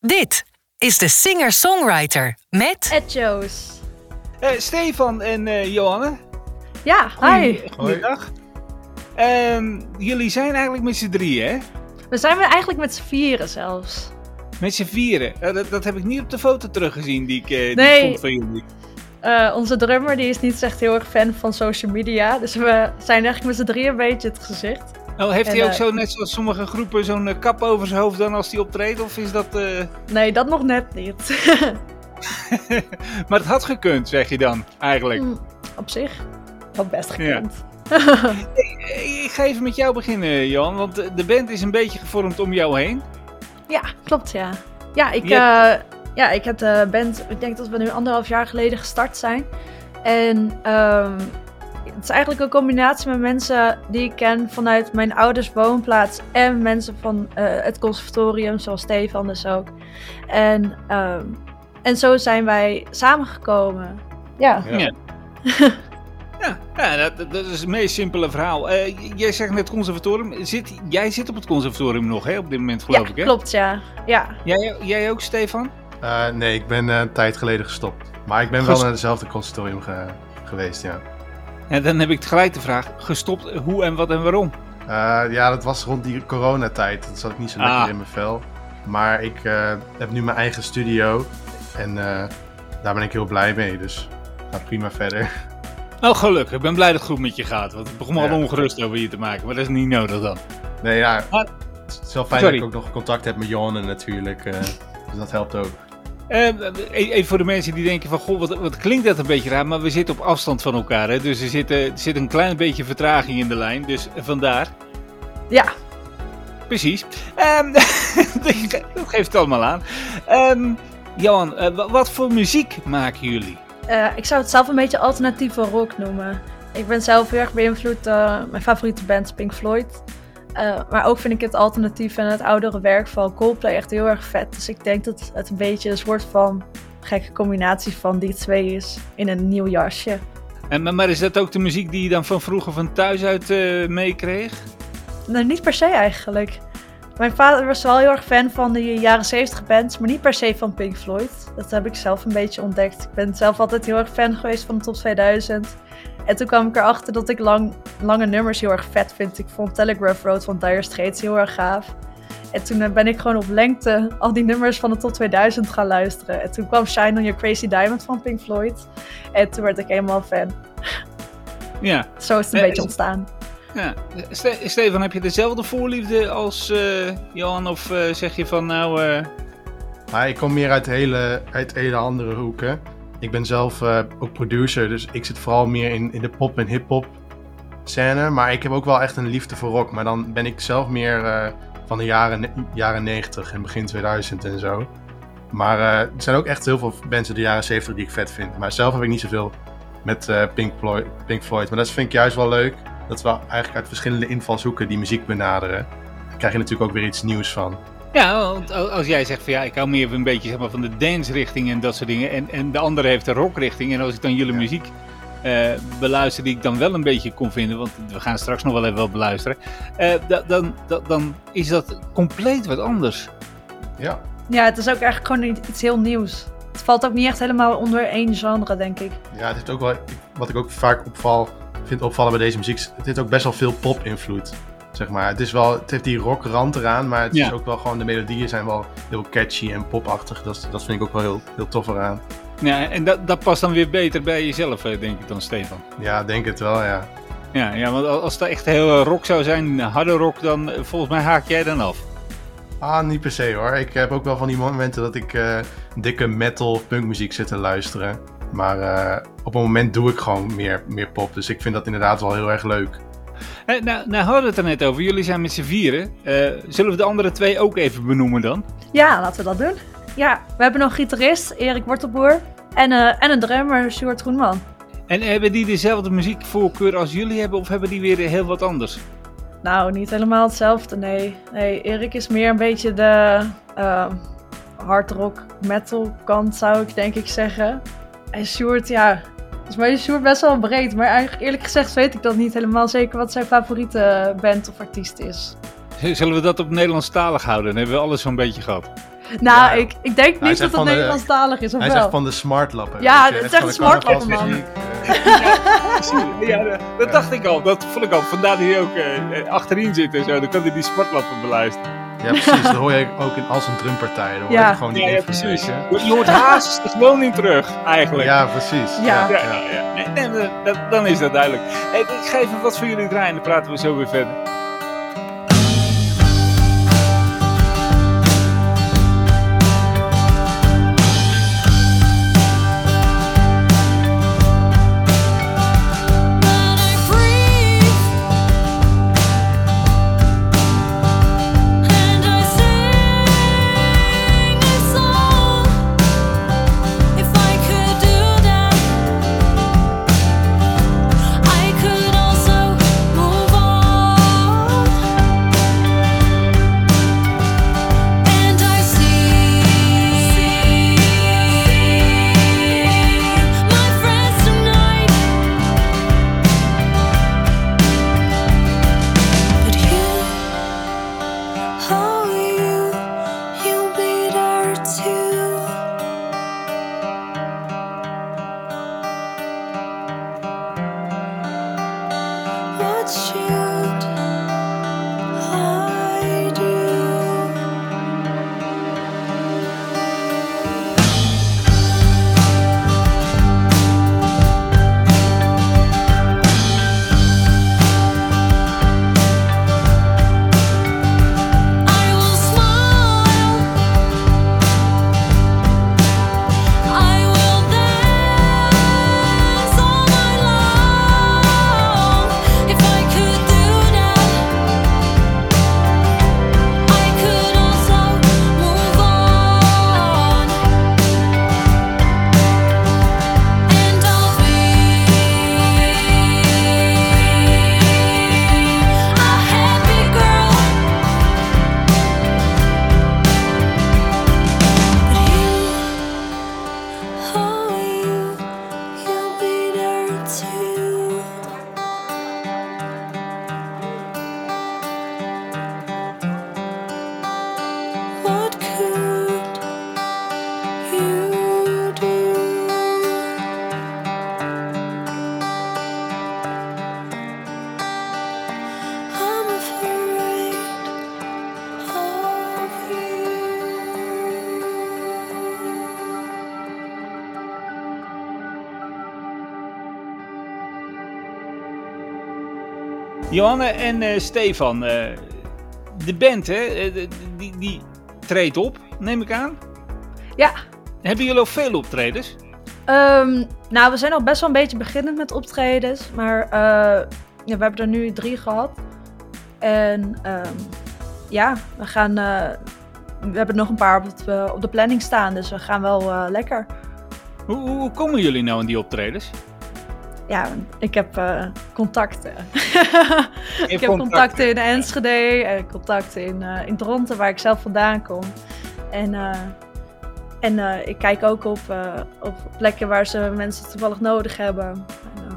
Dit is de singer-songwriter met Ed Joos. Eh, Stefan en eh, Johanne, Ja, hi. goeiedag. Ehm, jullie zijn eigenlijk met z'n drieën, hè? We zijn we eigenlijk met z'n vieren zelfs. Met z'n vieren. Eh, dat, dat heb ik niet op de foto teruggezien die ik, eh, die Nee. vond van jullie. Eh, onze drummer die is niet echt heel erg fan van social media. Dus we zijn eigenlijk met z'n drieën een beetje het gezicht. Oh, heeft En, hij ook eh, zo, net zoals sommige groepen, zo'n eh, kap over zijn hoofd dan als hij optreedt? Of is dat... eh, Nee, dat nog net niet. maar het had gekund, zeg je dan, eigenlijk. Mm, Op zich. Had best gekund. Eh, Ik ga even met jou beginnen, Johan, want de- band is een beetje gevormd om jou heen. Ja, klopt ja. Ja, ik, ja, ik heb de band, ik denk dat we nu anderhalf jaar geleden gestart zijn. En ehm, het is eigenlijk een combinatie met mensen die ik ken vanuit mijn ouders woonplaats. En mensen van eh, het conservatorium, zoals Stefan dus ook. En, ehm, en zo zijn wij samengekomen. Ja. Ja. Ja, ja dat, dat is het meest simpele verhaal. Eh, jij zegt net conservatorium. Zit, jij zit op het conservatorium nog, hè, op dit moment, geloof ja, ik, hè? klopt ja. Ja, Jij, jij ook, Stefan? Eh, nee, ik ben eh, een tijd geleden gestopt. Maar ik ben wel naar dezelfde conservatorium ge- geweest, ja. En dan heb ik gelijk de vraag, gestopt, hoe en wat en waarom? Eh, ja, dat was rond die coronatijd. Dat zat ik niet zo lekker Ah. in mijn vel. Maar ik eh, heb nu mijn eigen studio. En eh, daar ben ik heel blij mee. Dus gaat prima verder. Oh, gelukkig. Ik ben blij dat het goed met je gaat. Want ik begon me al ongerust over je te maken. Maar dat is niet nodig dan. Nee, ja. Maar- Het is wel fijn Sorry. dat ik ook nog contact heb met Jonne natuurlijk. dus dat helpt ook. Eh, even voor de mensen die denken van, goh, wat, wat klinkt dat een beetje raar. Maar we zitten op afstand van elkaar, hè. Dus er zit, eh, er zit een klein beetje vertraging in de lijn. Dus vandaar. ja. Precies. Ehm, dat geeft het allemaal aan. Ehm, Johan, eh, wa- wat voor muziek maken jullie? Eh, ik zou het zelf een beetje alternatieve rock noemen. Ik ben zelf heel erg beïnvloed. eh mijn favoriete band is Pink Floyd. Eh, maar ook vind ik het alternatief en het oudere werk van Coldplay echt heel erg vet. Dus ik denk dat het een beetje een soort van gekke combinatie van die twee is in een nieuw jasje. En, maar- is dat ook de muziek die je dan van vroeger van thuis uit eh, meekreeg? Nou, niet per se eigenlijk. Mijn vader was wel heel erg fan van de jaren 70 bands, maar niet per se van Pink Floyd. Dat heb ik zelf een beetje ontdekt. Ik ben zelf altijd heel erg fan geweest van de top 2000. En toen kwam ik erachter dat ik lang, lange nummers heel erg vet vind. Ik vond Telegraph Road van Dire Straits heel erg gaaf. En toen eh, ben ik gewoon op lengte al die nummers van de top 2000 gaan luisteren. En toen kwam Shine on Your Crazy Diamond van Pink Floyd. En toen werd ik helemaal fan. Ja. Zo is het een Eh, beetje ontstaan. ja. Ste- Stefan, heb je dezelfde voorliefde als eh, Johan? Of eh, zeg je van nou... eh, Maar ik kom meer uit hele, uit hele andere hoeken. Ik ben zelf eh, ook producer, dus ik zit vooral meer in, in de pop- en hip-hop scène. Maar ik heb ook wel echt een liefde voor rock. Maar dan ben ik zelf meer eh, van de jaren, jaren 90 en begin 2000 en zo. Maar eh, er zijn ook echt heel veel uit de jaren 70 die ik vet vind. Maar zelf heb ik niet zoveel met Pink, Floyd, Pink Floyd. Maar dat vind ik juist wel leuk. Dat we eigenlijk uit verschillende invalshoeken die muziek benaderen. Daar krijg je natuurlijk ook weer iets nieuws van. Ja, want al- als jij zegt van ja, ik hou meer een beetje zeg maar, van de dance richting en dat soort dingen. En, en de andere heeft de rock richting. En als ik dan jullie Ja. muziek eh, beluister die ik dan wel een beetje kon vinden. Want we gaan straks nog wel even wel beluisteren. eh, da- dan, da- dan is dat compleet wat anders. Ja, Ja, het is ook eigenlijk gewoon iets iets heel nieuws. Het valt ook niet echt helemaal onder één genre, denk ik. Ja, het heeft ook wel, wat ik ook vaak opval, vind opvallen bij deze muziek, het heeft ook best wel veel pop-invloed. Zeg maar. Het, is wel, het heeft die rockrand eraan, maar het Ja. is ook wel gewoon, de melodieën zijn wel heel catchy en popachtig. Dat, dat vind ik ook wel heel, heel tof eraan. Ja, en dat, dat past dan weer beter bij jezelf, eh, denk ik dan, Stefan. Ja, denk het wel, ja. Ja, ja want al- als het echt heel eh, rock zou zijn, harde rock, dan eh, volgens mij haak jij dan af. Ah, niet per se hoor. Ik heb ook wel van die momenten dat ik eh, dikke metal of punkmuziek zit te luisteren. Maar eh, op een moment doe ik gewoon meer, meer pop. Dus ik vind dat inderdaad wel heel erg leuk. Eh, nou, nou hadden we het er net over. Jullie zijn met z'n vieren. Eh, zullen we de andere twee ook even benoemen dan? Ja, laten we dat doen. Ja, we hebben nog gitarist, Erik Wortelboer. En, eh, en een drummer, Stuart Groenman. En hebben die dezelfde muziekvoorkeur als jullie hebben, of hebben die weer heel wat anders? Nou, niet helemaal hetzelfde, nee. Nee, Erik is meer een beetje de eh, hard rock metal kant, zou ik denk ik zeggen. En Stuart, ja, volgens mij is Stuart best wel breed. Maar eigenlijk eerlijk gezegd weet ik dat niet helemaal zeker wat zijn favoriete band of artiest is. Zullen we dat op Nederlandstalig houden? Dan hebben we alles zo'n beetje gehad. Nou, Ja, ik, ik denk niet dat de- Nederlandstalig is, of Hij wel? zegt van de smartlappen. Ja, weet je, het echt zegt de smartlappen, carnavalsmuziek, eh. Ja, dat- dat dacht ik al. Dat vond ik al. Vandaar dat hij ook eh, eh, achterin zit en zo. Dan kan hij die smartlappen beluisteren. Ja, precies. Dat hoor je ook in als een drumpartij. Dan hoor Ja. je gewoon die Ja, ja, precies. je. Je hoort haast gewoon in terug, eigenlijk. Ja, precies. Ja. Ja, ja, ja. Nee, nee, dat- dan is dat duidelijk. Hey, ik ga even wat voor jullie draaien, dan praten we zo weer verder. Johanne en eh, Stefan, eh, de band, hè, eh, die, die treedt op, neem ik aan. Ja. Hebben jullie ook veel optredens? Ehm, nou, we zijn al best wel een beetje beginnend met optredens. Maar ja, we hebben er nu drie gehad. En ehm, ja, we gaan... we hebben nog een paar op, het, op de planning staan. Dus we gaan wel lekker. Hoe, hoe hoe komen jullie nou in die optredens? Ja, ik heb eh, contacten. Ik heb contacten in Enschede en contacten in, eh in Dronten, waar ik zelf vandaan kom. En, eh, en eh, ik kijk ook op, eh, op plekken waar ze mensen toevallig nodig hebben. En, eh,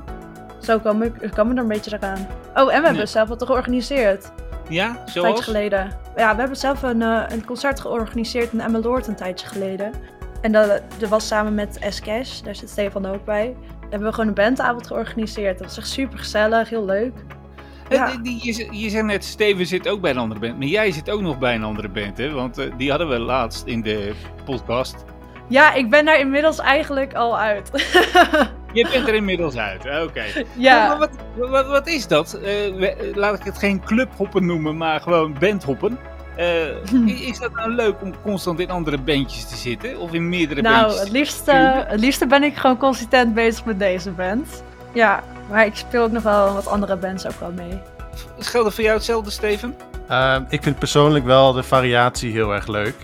zo komen ik- er een beetje eraan. Oh, en we hebben zelf wat georganiseerd. Ja, Een tijdje geleden. Ja, we hebben zelf een, eh, een concert georganiseerd in Emmeloord een tijdje geleden. En dat, dat was samen met S-Cash, daar zit Stefan ook bij. Hebben we gewoon een bandavond georganiseerd. Dat was echt super gezellig, heel leuk. Eh, Ja. je, je zei net, Steven zit ook bij een andere band. Maar jij zit ook nog bij een andere band, hè? Want eh, die hadden we laatst in de podcast. Ja, ik ben daar inmiddels eigenlijk al uit. Je bent er inmiddels uit, oké. Maar ja, wat, wat, wat is dat? Eh, we- laat ik het geen clubhoppen noemen, maar gewoon bandhoppen. Eh, is dat nou leuk om constant in andere bandjes te zitten? Of in meerdere nou, bandjes? het liefste, het liefste ben ik gewoon consistent bezig met deze band. Ja, maar ik speel ook nog wel wat andere bands ook wel mee. Geldt dat voor jou hetzelfde, Steven? Eh, ik vind persoonlijk wel de variatie heel erg leuk.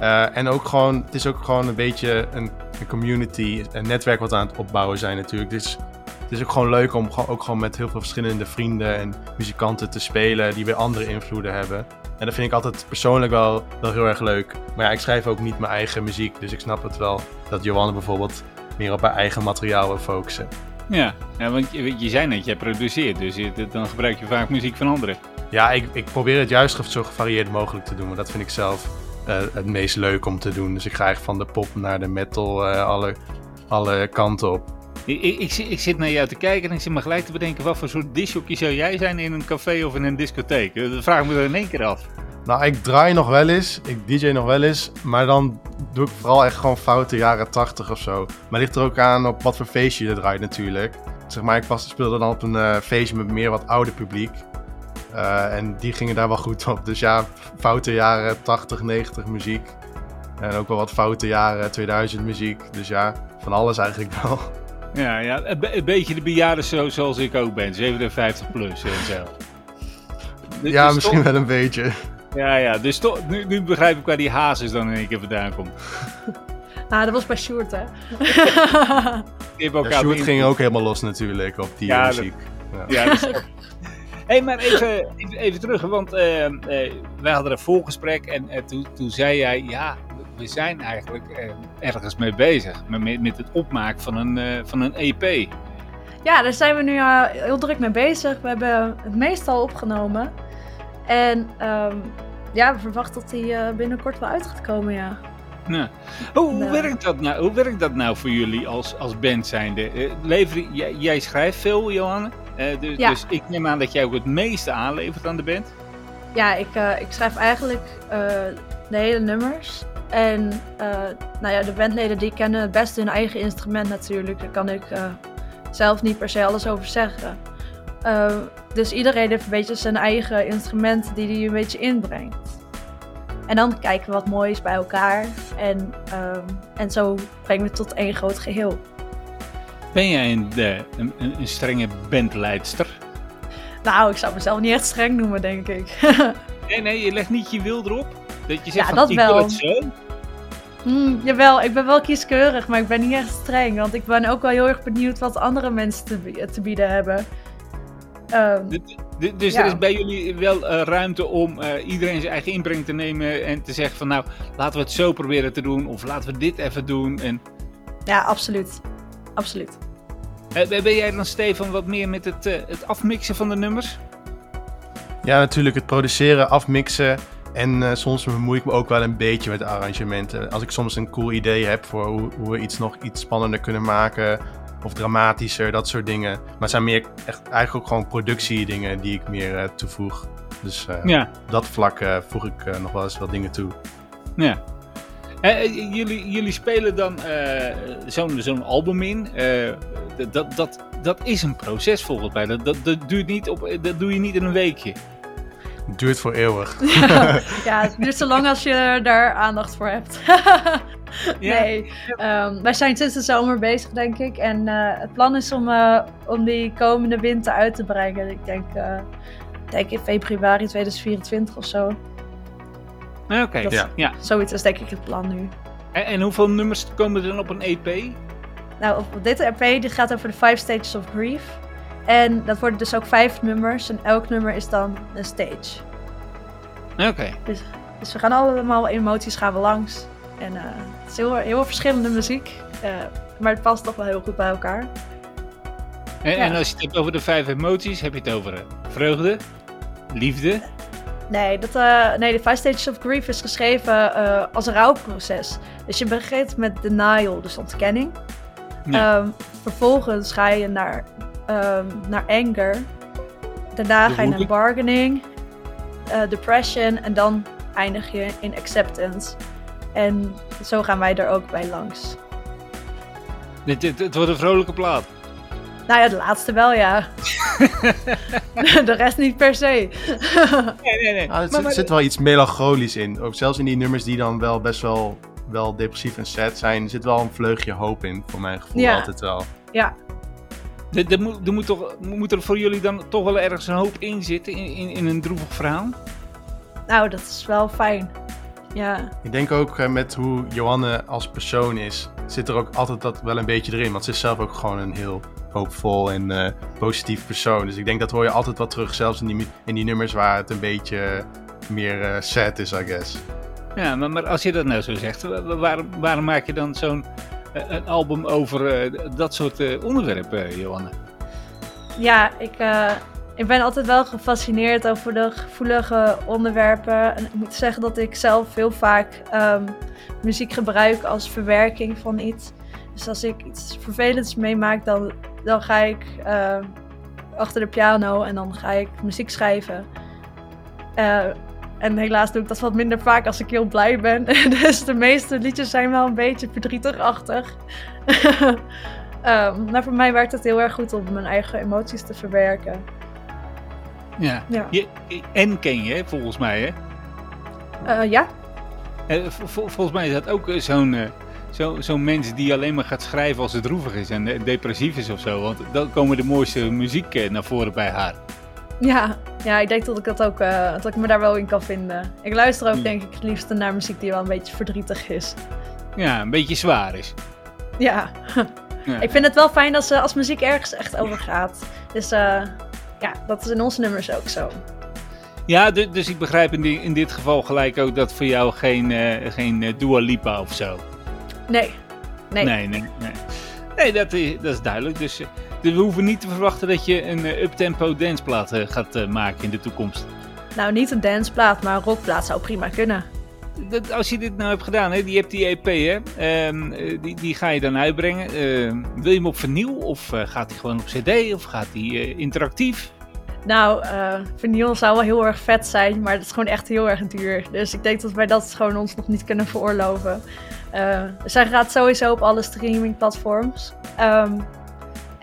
Eh, en ook gewoon, het is ook gewoon een beetje een, een community, een netwerk wat we aan het opbouwen zijn natuurlijk. Dus het is ook gewoon leuk om ook gewoon met heel veel verschillende vrienden en muzikanten te spelen die weer andere invloeden hebben. En dat vind ik altijd persoonlijk wel, wel heel erg leuk. Maar ja, ik schrijf ook niet mijn eigen muziek, dus ik snap het wel dat Johanne bijvoorbeeld meer op haar eigen materiaal wil focussen. Ja, ja want je, je zei net, jij produceert, dus je, dan gebruik je vaak muziek van anderen. Ja, ik, ik probeer het juist zo gevarieerd mogelijk te doen, maar dat vind ik zelf eh, het meest leuk om te doen. Dus ik ga echt van de pop naar de metal eh, alle, alle kanten op. Ik, ik, ik, zit- naar jou te kijken en ik zit me gelijk te bedenken... wat voor soort disjockey zou jij zijn in een café of in een discotheek? Eh, Dat vraag ik me er in één keer af. Nou, ik draai nog wel eens, ik DJ nog wel eens, maar dan doe ik vooral echt gewoon foute jaren 80 of zo. Maar ligt er ook aan op wat voor feestje je draait natuurlijk. Zeg maar, ik was, speelde dan op een eh, feestje met meer wat ouder publiek. Eh, en die gingen daar wel goed op. Dus ja, foute jaren 80, 90 muziek. En ook wel wat foute jaren 2000 muziek. Dus ja, van alles eigenlijk wel. Ja, ja een, be- een beetje de bejaarden zo, zoals ik ook ben. 57 plus en zo. Dus- Ja, dus misschien toch- wel een beetje. Ja, ja, dus toch, nu, nu begrijp ik waar die hazes dan in één keer vandaan komt. Ah, dat was bij Sjoerd, hè? Ja, elkaar Sjoerd ging ook helemaal los natuurlijk op die Ja, eh, dat- muziek. Ja. Ja, dat is hey, maar even, even, even terug, want eh, eh, wij hadden een voorgesprek en toen, toen zei jij, ja, we zijn eigenlijk eh, ergens mee bezig, met, met- het opmaken van een, eh, van een EP. Ja, daar zijn we nu eh, heel druk mee bezig. We hebben het meestal opgenomen. En ehm, ja, we verwachten dat die eh, binnenkort wel uit gaat komen, ja. Nou, hoe, hoe, werkt dat nou, hoe werkt dat nou voor jullie als, als band zijnde? Lever, jij, jij schrijft veel, Johanne, dus, Ja. dus ik neem aan dat jij ook het meeste aanlevert aan de band. Ja, ik, ik schrijf eigenlijk de hele nummers. En eh, nou ja, de bandleden die kennen het beste hun eigen instrument natuurlijk. Daar kan ik eh, zelf niet per se alles over zeggen. Eh, dus iedereen heeft een beetje zijn eigen instrument die hij een beetje inbrengt. En dan kijken we wat moois bij elkaar. En, en zo brengen we het tot één groot geheel. Ben jij een, een strenge bandleidster? Nou, ik zou mezelf niet echt streng noemen, denk ik. Nee, nee, je legt niet je wil erop? Dat je zegt Ja, dat ik wel. het zo? Hmm, jawel, ik ben wel kieskeurig, maar ik ben niet echt streng. Want ik ben ook wel heel erg benieuwd wat andere mensen te, te bieden hebben. Ehm, Dus Ja. er is bij jullie wel eh, ruimte om eh, iedereen zijn eigen inbreng te nemen en te zeggen van nou, laten we het zo proberen te doen of laten we dit even doen. En, ja, absoluut. Absoluut. eh, ben jij dan Stefan wat meer met het, eh, het afmixen van de nummers? Ja, natuurlijk het produceren, afmixen. En eh, soms bemoei ik me ook wel een beetje met de arrangementen. Als ik soms een cool idee heb voor hoe, hoe we iets nog iets spannender kunnen maken. Of dramatischer, dat soort dingen. Maar het zijn meer echt eigenlijk ook gewoon productiedingen die ik meer eh, toevoeg. Dus eh, Ja, op dat vlak voeg ik nog wel eens wat dingen toe. ja. Jullie, jullie spelen dan zo'n zo'n album in. Dat, dat, dat is een proces volgens mij. Dat, dat, dat, duurt niet op, dat doe je niet in een weekje. Het duurt voor eeuwig. ja, het duurt zo lang als je daar aandacht voor hebt. Ja. Nee, ehm, wij zijn sinds de zomer bezig, denk ik. En eh, het plan is om, eh, om die komende winter uit te brengen. Ik denk, eh, ik denk in februari 2024 of zo. Oké, Dat- ja. ja. Zoiets is denk ik het plan nu. En, en hoeveel nummers komen er dan op een EP? Nou, op dit EP die gaat over de Five Stages of Grief. En dat worden dus ook vijf nummers. En elk nummer is dan een stage. Oké. Dus we gaan allemaal emoties gaan we langs. En eh, het is heel, heel verschillende muziek. eh, maar het past toch wel heel goed bij elkaar. En, Ja. en als je het hebt over de vijf emoties, heb je het over eh, vreugde, liefde. Nee, dat, nee, de Five Stages of Grief is geschreven als een rouwproces. Dus je begint met denial, dus ontkenning. Ehm, vervolgens ga je naar, ehm, naar anger. Daarna De ga je naar bargaining, eh, depression en dan eindig je in acceptance. En zo gaan wij er ook bij langs. Dit, dit, het wordt een vrolijke plaat. Nou ja, de laatste wel, ja. de rest niet per se. Nee, nee, nee. Ah, er Maar- zit, maar- zit wel iets melancholisch in. Ook zelfs in die nummers die dan wel best wel, wel depressief en sad zijn, zit wel een vleugje hoop in, voor mijn gevoel Ja. altijd wel. ja, Er, er moet, er moet, toch, moet er voor jullie dan toch wel ergens een hoop in zitten in, in, in een droevig verhaal? nou, dat is wel fijn. Ja, Ik denk ook eh, met hoe Johanne als persoon is, zit er ook altijd dat wel een beetje erin. Want ze is zelf ook gewoon een heel hoopvol en eh, positief persoon. Dus ik denk dat hoor je altijd wel terug, zelfs in die, in die nummers waar het een beetje meer eh, sad is, I guess. Ja, maar, maar als je dat nou zo zegt, wa- wa- waarom, waarom maak je dan zo'n eh, een album over eh, dat soort eh, onderwerpen, Johanne? ja ik, eh, ik ben altijd wel gefascineerd over de gevoelige onderwerpen. En ik moet zeggen dat ik zelf heel vaak ehm, muziek gebruik als verwerking van iets. Dus als ik iets vervelends meemaak, dan, dan ga ik achter de piano en dan ga ik muziek schrijven. Eh, en helaas doe ik dat wat minder vaak als ik heel blij ben. dus de meeste liedjes zijn wel een beetje verdrietigachtig. Ehm, maar voor mij werkt het heel erg goed om mijn eigen emoties te verwerken. Ja. Ja. Je, en ken je, volgens mij, hè? Eh, ja, Eh, vol- vol- volgens mij is dat ook eh, zo'n eh, zo, zo'n mens die alleen maar gaat schrijven als het droevig is en depressief is of zo. Want dan komen de mooiste muziek naar voren bij haar. Ja, ja, ik denk dat ik dat ook eh, dat ik me daar wel in kan vinden. Ik luister ook Hmm. denk ik het liefste naar muziek die wel een beetje verdrietig is. Ja, een beetje zwaar is. Ja, Ja. ik vind het wel fijn als, eh, als muziek ergens echt over gaat. Dus eh, ja, dat is in onze nummers ook zo. Ja, du- dus ik begrijp in, die, in dit geval gelijk ook dat voor jou geen, eh, geen Dua Lipa of zo. Nee, nee. Nee, nee, nee. Nee, dat is, dat is duidelijk. Dus we hoeven niet te verwachten dat je een eh, uptempo danceplaat eh, gaat eh, maken in de toekomst. Nou, niet een danceplaat, maar een rockplaat zou prima kunnen. Dat, als je dit nou hebt gedaan, hè, die hebt die EP, hè, ehm, eh, die, die ga je dan uitbrengen. Ehm, wil je hem op vinyl of gaat hij gewoon op CD of gaat hij interactief? Nou, vinyl zou wel heel erg vet zijn, maar dat is gewoon echt heel erg duur. Dus ik denk dat wij dat gewoon ons nog niet kunnen veroorloven. Zij gaat sowieso op alle streamingplatforms. Ehm,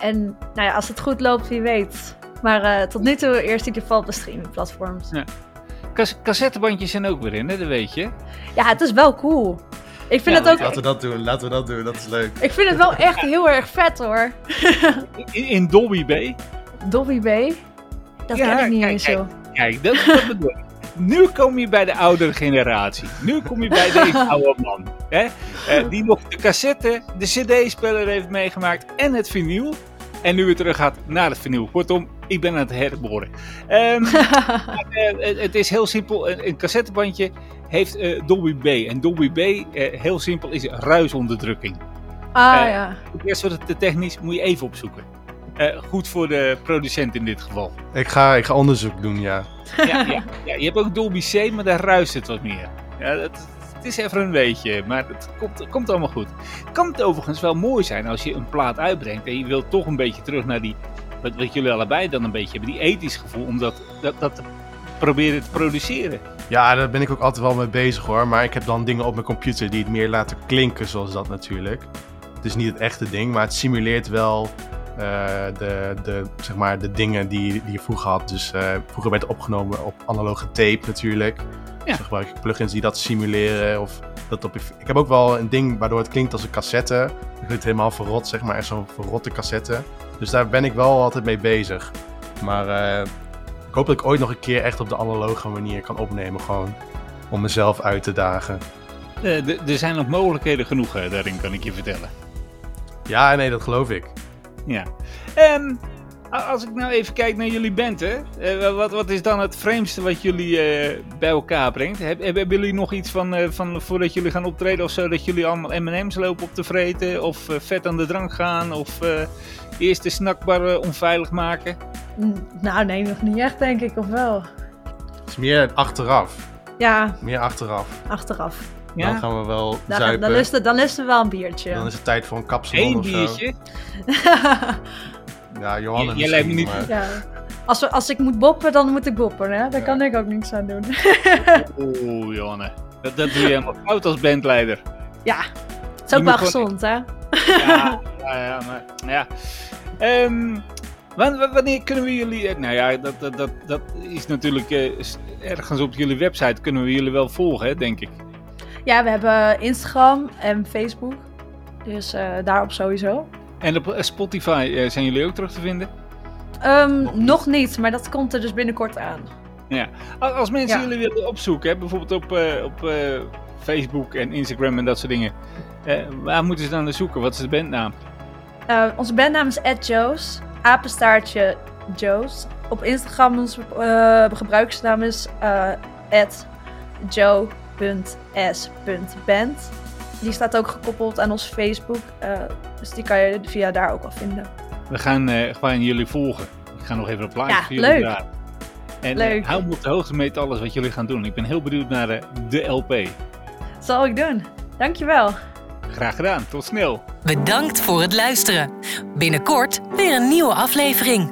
en nou ja, als het goed loopt, wie weet. Maar eh, tot nu toe eerst in ieder geval op de streamingplatforms. Cas- cassettebandjes zijn ook weer in, hè, dat weet je. Ja, het is wel cool. Ik vind, Ja, het ook, Laten we dat doen, laten we dat doen, dat is leuk. ik vind het wel echt heel erg vet hoor. In, in Dolby B. Dolby B. Dat Ja, ken ik niet eens zo. Kijk, dat, dat bedoel ik. Nu kom je bij de oudere generatie. Nu kom je bij deze oude man. Hè? eh, die nog de cassette, de cd-speler heeft meegemaakt en het vinyl. En nu weer terug gaat naar het vinyl. Kortom, ik ben aan het herboren. Ehm, maar, eh, het- is heel simpel. Een, een cassettebandje heeft eh, Dolby B. En Dolby B, eh, heel simpel, is ruisonderdrukking. ah ja. Eerst wordt het te technisch, moet je even opzoeken. Eh, goed voor de producent in dit geval. Ik ga, ik ga onderzoek doen, ja. Ja, ja, ja, je hebt ook Dolby C, maar daar ruist het wat meer. Ja, het, het is even een beetje, maar het komt, komt allemaal goed. Kan het overigens wel mooi zijn als je een plaat uitbrengt en je wilt toch een beetje terug naar die, wat, wat jullie allebei dan een beetje hebben, die ethisch gevoel, om dat, dat, dat te proberen te produceren. Ja, daar ben ik ook altijd wel mee bezig hoor. Maar ik heb dan dingen op mijn computer die het meer laten klinken zoals dat natuurlijk. Het is niet het echte ding, maar het simuleert wel de, de, zeg maar, de dingen die, die je vroeger had. Dus eh, vroeger werd opgenomen op analoge tape natuurlijk. Ja. Dus gebruik ik plugins die dat simuleren. Of dat op ik heb ook wel een ding waardoor het klinkt als een cassette. Het klinkt helemaal verrot, zeg maar, echt zo'n verrotte cassette. Dus daar ben ik wel altijd mee bezig. Maar eh, ik hoop dat ik ooit nog een keer echt op de analoge manier kan opnemen. Gewoon om mezelf uit te dagen. Eh, er zijn nog mogelijkheden genoeg eh, daarin, kan ik je vertellen. Ja, nee, dat geloof ik. Ja. Ehm, a- als ik nou even kijk naar jullie band, hè? eh, wat, wat is dan het vreemdste wat jullie eh, bij elkaar brengt? Heb, heb- hebben jullie nog iets van, eh, van voordat jullie gaan optreden of zo, dat jullie allemaal M&M's lopen op te vreten? Of eh, vet aan de drank gaan? Of eh, eerst de snackbar onveilig maken? Nou, nee, nog niet echt, denk ik, of wel? Het is meer achteraf. Ja, Meer achteraf. achteraf. Ja? Dan gaan we wel Dan, dan, zuipen. lusten, dan lusten we wel een biertje. Dan is het tijd voor een kapsalon Eén of zo. biertje? Ja, Johanna J- jij lijkt me niet- maar- ja. als, we, als ik moet boppen, dan moet ik boppen, hè? Daar Ja. kan ik ook niks aan doen. Oeh, Jonne. Dat, dat doe je helemaal fout als bandleider. ja, het is ook wel gewoon- gezond, hè? Ja, ja, ja, maar ja. Ehm, wan- wa- wanneer kunnen we jullie... eh, Nou ja, dat, dat, dat, dat is natuurlijk eh, ergens op jullie website kunnen we jullie wel volgen, hè, denk ik. Ja, we hebben Instagram en Facebook. Dus eh, daarop sowieso. En op eh, Spotify eh, zijn jullie ook terug te vinden. Ehm, Nog nog, niet. maar dat komt er dus binnenkort aan. Al- Als mensen Ja. jullie willen opzoeken, hè, bijvoorbeeld op, op Facebook en Instagram en dat soort dingen. waar moeten ze dan naar zoeken? Wat is de bandnaam? Onze bandnaam is Joe's. Apenstaartje Joe's. Op Instagram onze gebruikersnaam is eh joe.s.band. Die staat ook gekoppeld aan ons Facebook. eh, dus die kan je via daar ook wel vinden. We gaan eh, gewoon jullie volgen. Ik ga nog even een plaatje Ja, voor jullie leuk. draaien. En Leuk. eh, hou me op de hoogte met alles wat jullie gaan doen. Ik ben heel benieuwd naar de, de LP. Zal ik doen. Dankjewel. Graag gedaan, tot snel. Bedankt voor het luisteren. Binnenkort weer een nieuwe aflevering.